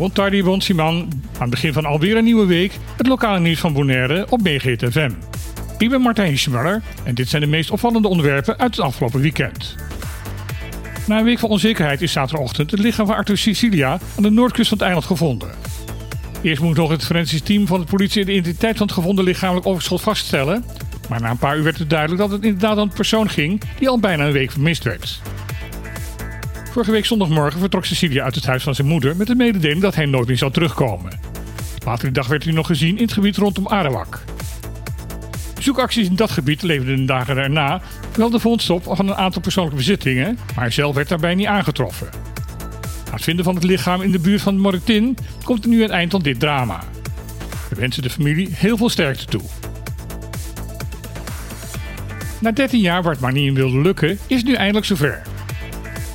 Bon tardi, bon Siman. Aan het begin van alweer een nieuwe week. Het lokale nieuws van Bonaire op BGTFM. Ik ben Martijn Schmuller en dit zijn de meest opvallende onderwerpen uit het afgelopen weekend. Na een week van onzekerheid is zaterdagochtend het lichaam van Arthur Sicilia aan de noordkust van het eiland gevonden. Eerst moet nog het forensisch team van de politie de identiteit van het gevonden lichamelijk overschot vaststellen. Maar na een paar uur werd het duidelijk dat het inderdaad om een persoon ging die al bijna een week vermist werd. Vorige week zondagmorgen vertrok Cecilia uit het huis van zijn moeder met de mededeling dat hij nooit meer zou terugkomen. Later die dag werd hij nog gezien in het gebied rondom Arawak. Zoekacties in dat gebied leverden de dagen daarna wel de vondst op van een aantal persoonlijke bezittingen, maar hij zelf werd daarbij niet aangetroffen. Na het vinden van het lichaam in de buurt van Moritin komt er nu een eind aan dit drama. We wensen de familie heel veel sterkte toe. Na 13 jaar waar het maar niet in wilde lukken, is het nu eindelijk zover.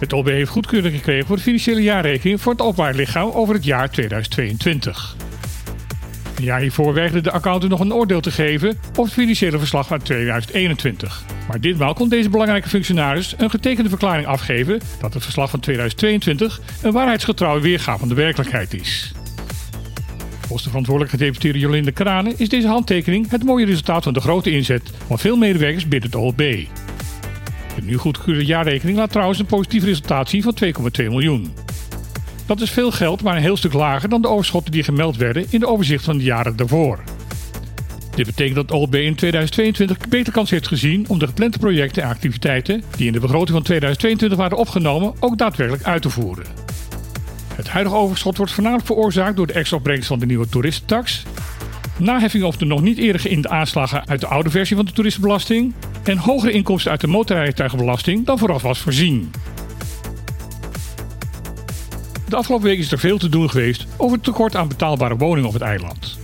Het OB heeft goedkeuring gekregen voor de financiële jaarrekening voor het openbaar lichaam over het jaar 2022. Een jaar hiervoor weigerde de accountant nog een oordeel te geven over het financiële verslag van 2021. Maar ditmaal kon deze belangrijke functionaris een getekende verklaring afgeven dat het verslag van 2022 een waarheidsgetrouwe weergave van de werkelijkheid is. Volgens de verantwoordelijke gedeputeerde Jolinde Kranen is deze handtekening het mooie resultaat van de grote inzet van veel medewerkers binnen het OLB. De nu goedgekeurde jaarrekening laat trouwens een positief resultaat zien van 2,2 miljoen. Dat is veel geld, maar een heel stuk lager dan de overschotten die gemeld werden in de overzicht van de jaren daarvoor. Dit betekent dat OLB in 2022 beter kans heeft gezien om de geplande projecten en activiteiten die in de begroting van 2022 waren opgenomen ook daadwerkelijk uit te voeren. Het huidige overschot wordt voornamelijk veroorzaakt door de extra opbrengst van de nieuwe toeristentax, naheffing of de nog niet eerder geïnde aanslagen uit de oude versie van de toeristenbelasting en hogere inkomsten uit de motorrijtuigenbelasting dan vooraf was voorzien. De afgelopen week is er veel te doen geweest over het tekort aan betaalbare woningen op het eiland.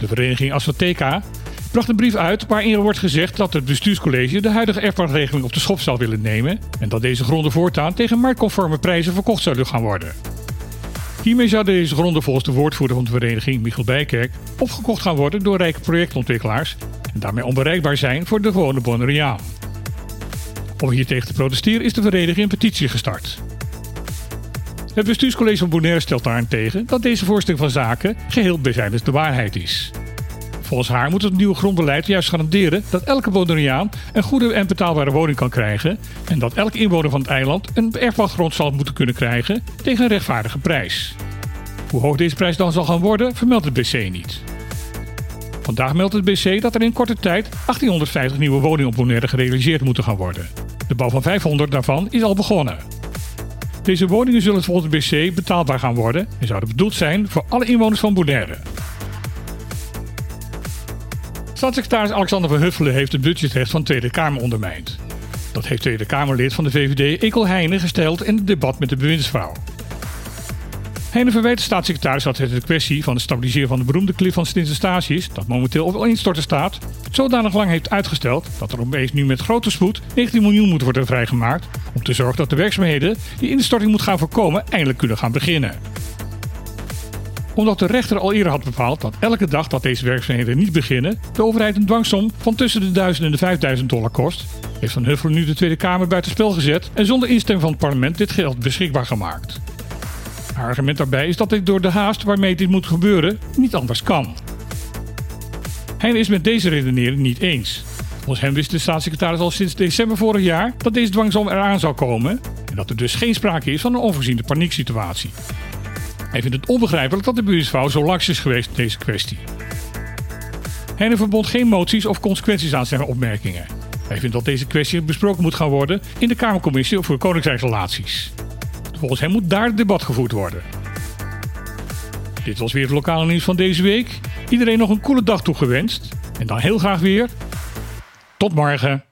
De vereniging Asfateca bracht een brief uit waarin wordt gezegd dat het bestuurscollege de huidige erfpachtregeling op de schop zou willen nemen en dat deze gronden voortaan tegen marktconforme prijzen verkocht zouden gaan worden. Hiermee zouden deze gronden volgens de woordvoerder van de vereniging, Michiel Bijkerk, opgekocht gaan worden door rijke projectontwikkelaars en daarmee onbereikbaar zijn voor de gewone Bonaireaan. Om hier tegen te protesteren is de vereniging een petitie gestart. Het bestuurscollege van Bonaire stelt daarentegen dat deze voorstelling van zaken geheel bezijdig de waarheid is. Volgens haar moet het nieuwe grondbeleid juist garanderen dat elke Bonaireaan een goede en betaalbare woning kan krijgen en dat elke inwoner van het eiland een erfpachtgrond zal moeten kunnen krijgen tegen een rechtvaardige prijs. Hoe hoog deze prijs dan zal gaan worden, vermeldt het BC niet. Vandaag meldt het BC dat er in korte tijd 1850 nieuwe woningen op Bonaire gerealiseerd moeten gaan worden. De bouw van 500 daarvan is al begonnen. Deze woningen zullen volgens het BC betaalbaar gaan worden en zouden bedoeld zijn voor alle inwoners van Bonaire. Staatssecretaris Alexander van Huffelen heeft het budgetrecht van de Tweede Kamer ondermijnd. Dat heeft Tweede Kamerlid van de VVD Ekel Heijnen gesteld in het debat met de bewindsvrouw. Heijnen verwijt de staatssecretaris dat het de kwestie van het stabiliseren van de beroemde klif van Sint Eustatius, dat momenteel op instorten staat, zodanig lang heeft uitgesteld dat er opeens nu met grote spoed 19 miljoen moet worden vrijgemaakt om te zorgen dat de werkzaamheden die instorting moet gaan voorkomen eindelijk kunnen gaan beginnen omdat de rechter al eerder had bepaald dat elke dag dat deze werkzaamheden niet beginnen, de overheid een dwangsom van tussen de 1000 en de 5000 dollar kost, heeft Van Huffelen nu de Tweede Kamer buitenspel gezet en zonder instemming van het parlement dit geld beschikbaar gemaakt. Argument daarbij is dat dit door de haast waarmee dit moet gebeuren niet anders kan. Hij is met deze redenering niet eens. Volgens hem wist de staatssecretaris al sinds december vorig jaar dat deze dwangsom eraan zou komen en dat er dus geen sprake is van een onvoorziene panieksituatie. Hij vindt het onbegrijpelijk dat de buurvrouw zo laks is geweest in deze kwestie. Hij verbond geen moties of consequenties aan zijn opmerkingen. Hij vindt dat deze kwestie besproken moet gaan worden in de Kamercommissie voor Koninkrijksrelaties. Volgens hem moet daar het debat gevoerd worden. Dit was weer het lokale nieuws van deze week. Iedereen nog een coole dag toegewenst. En dan heel graag weer. Tot morgen.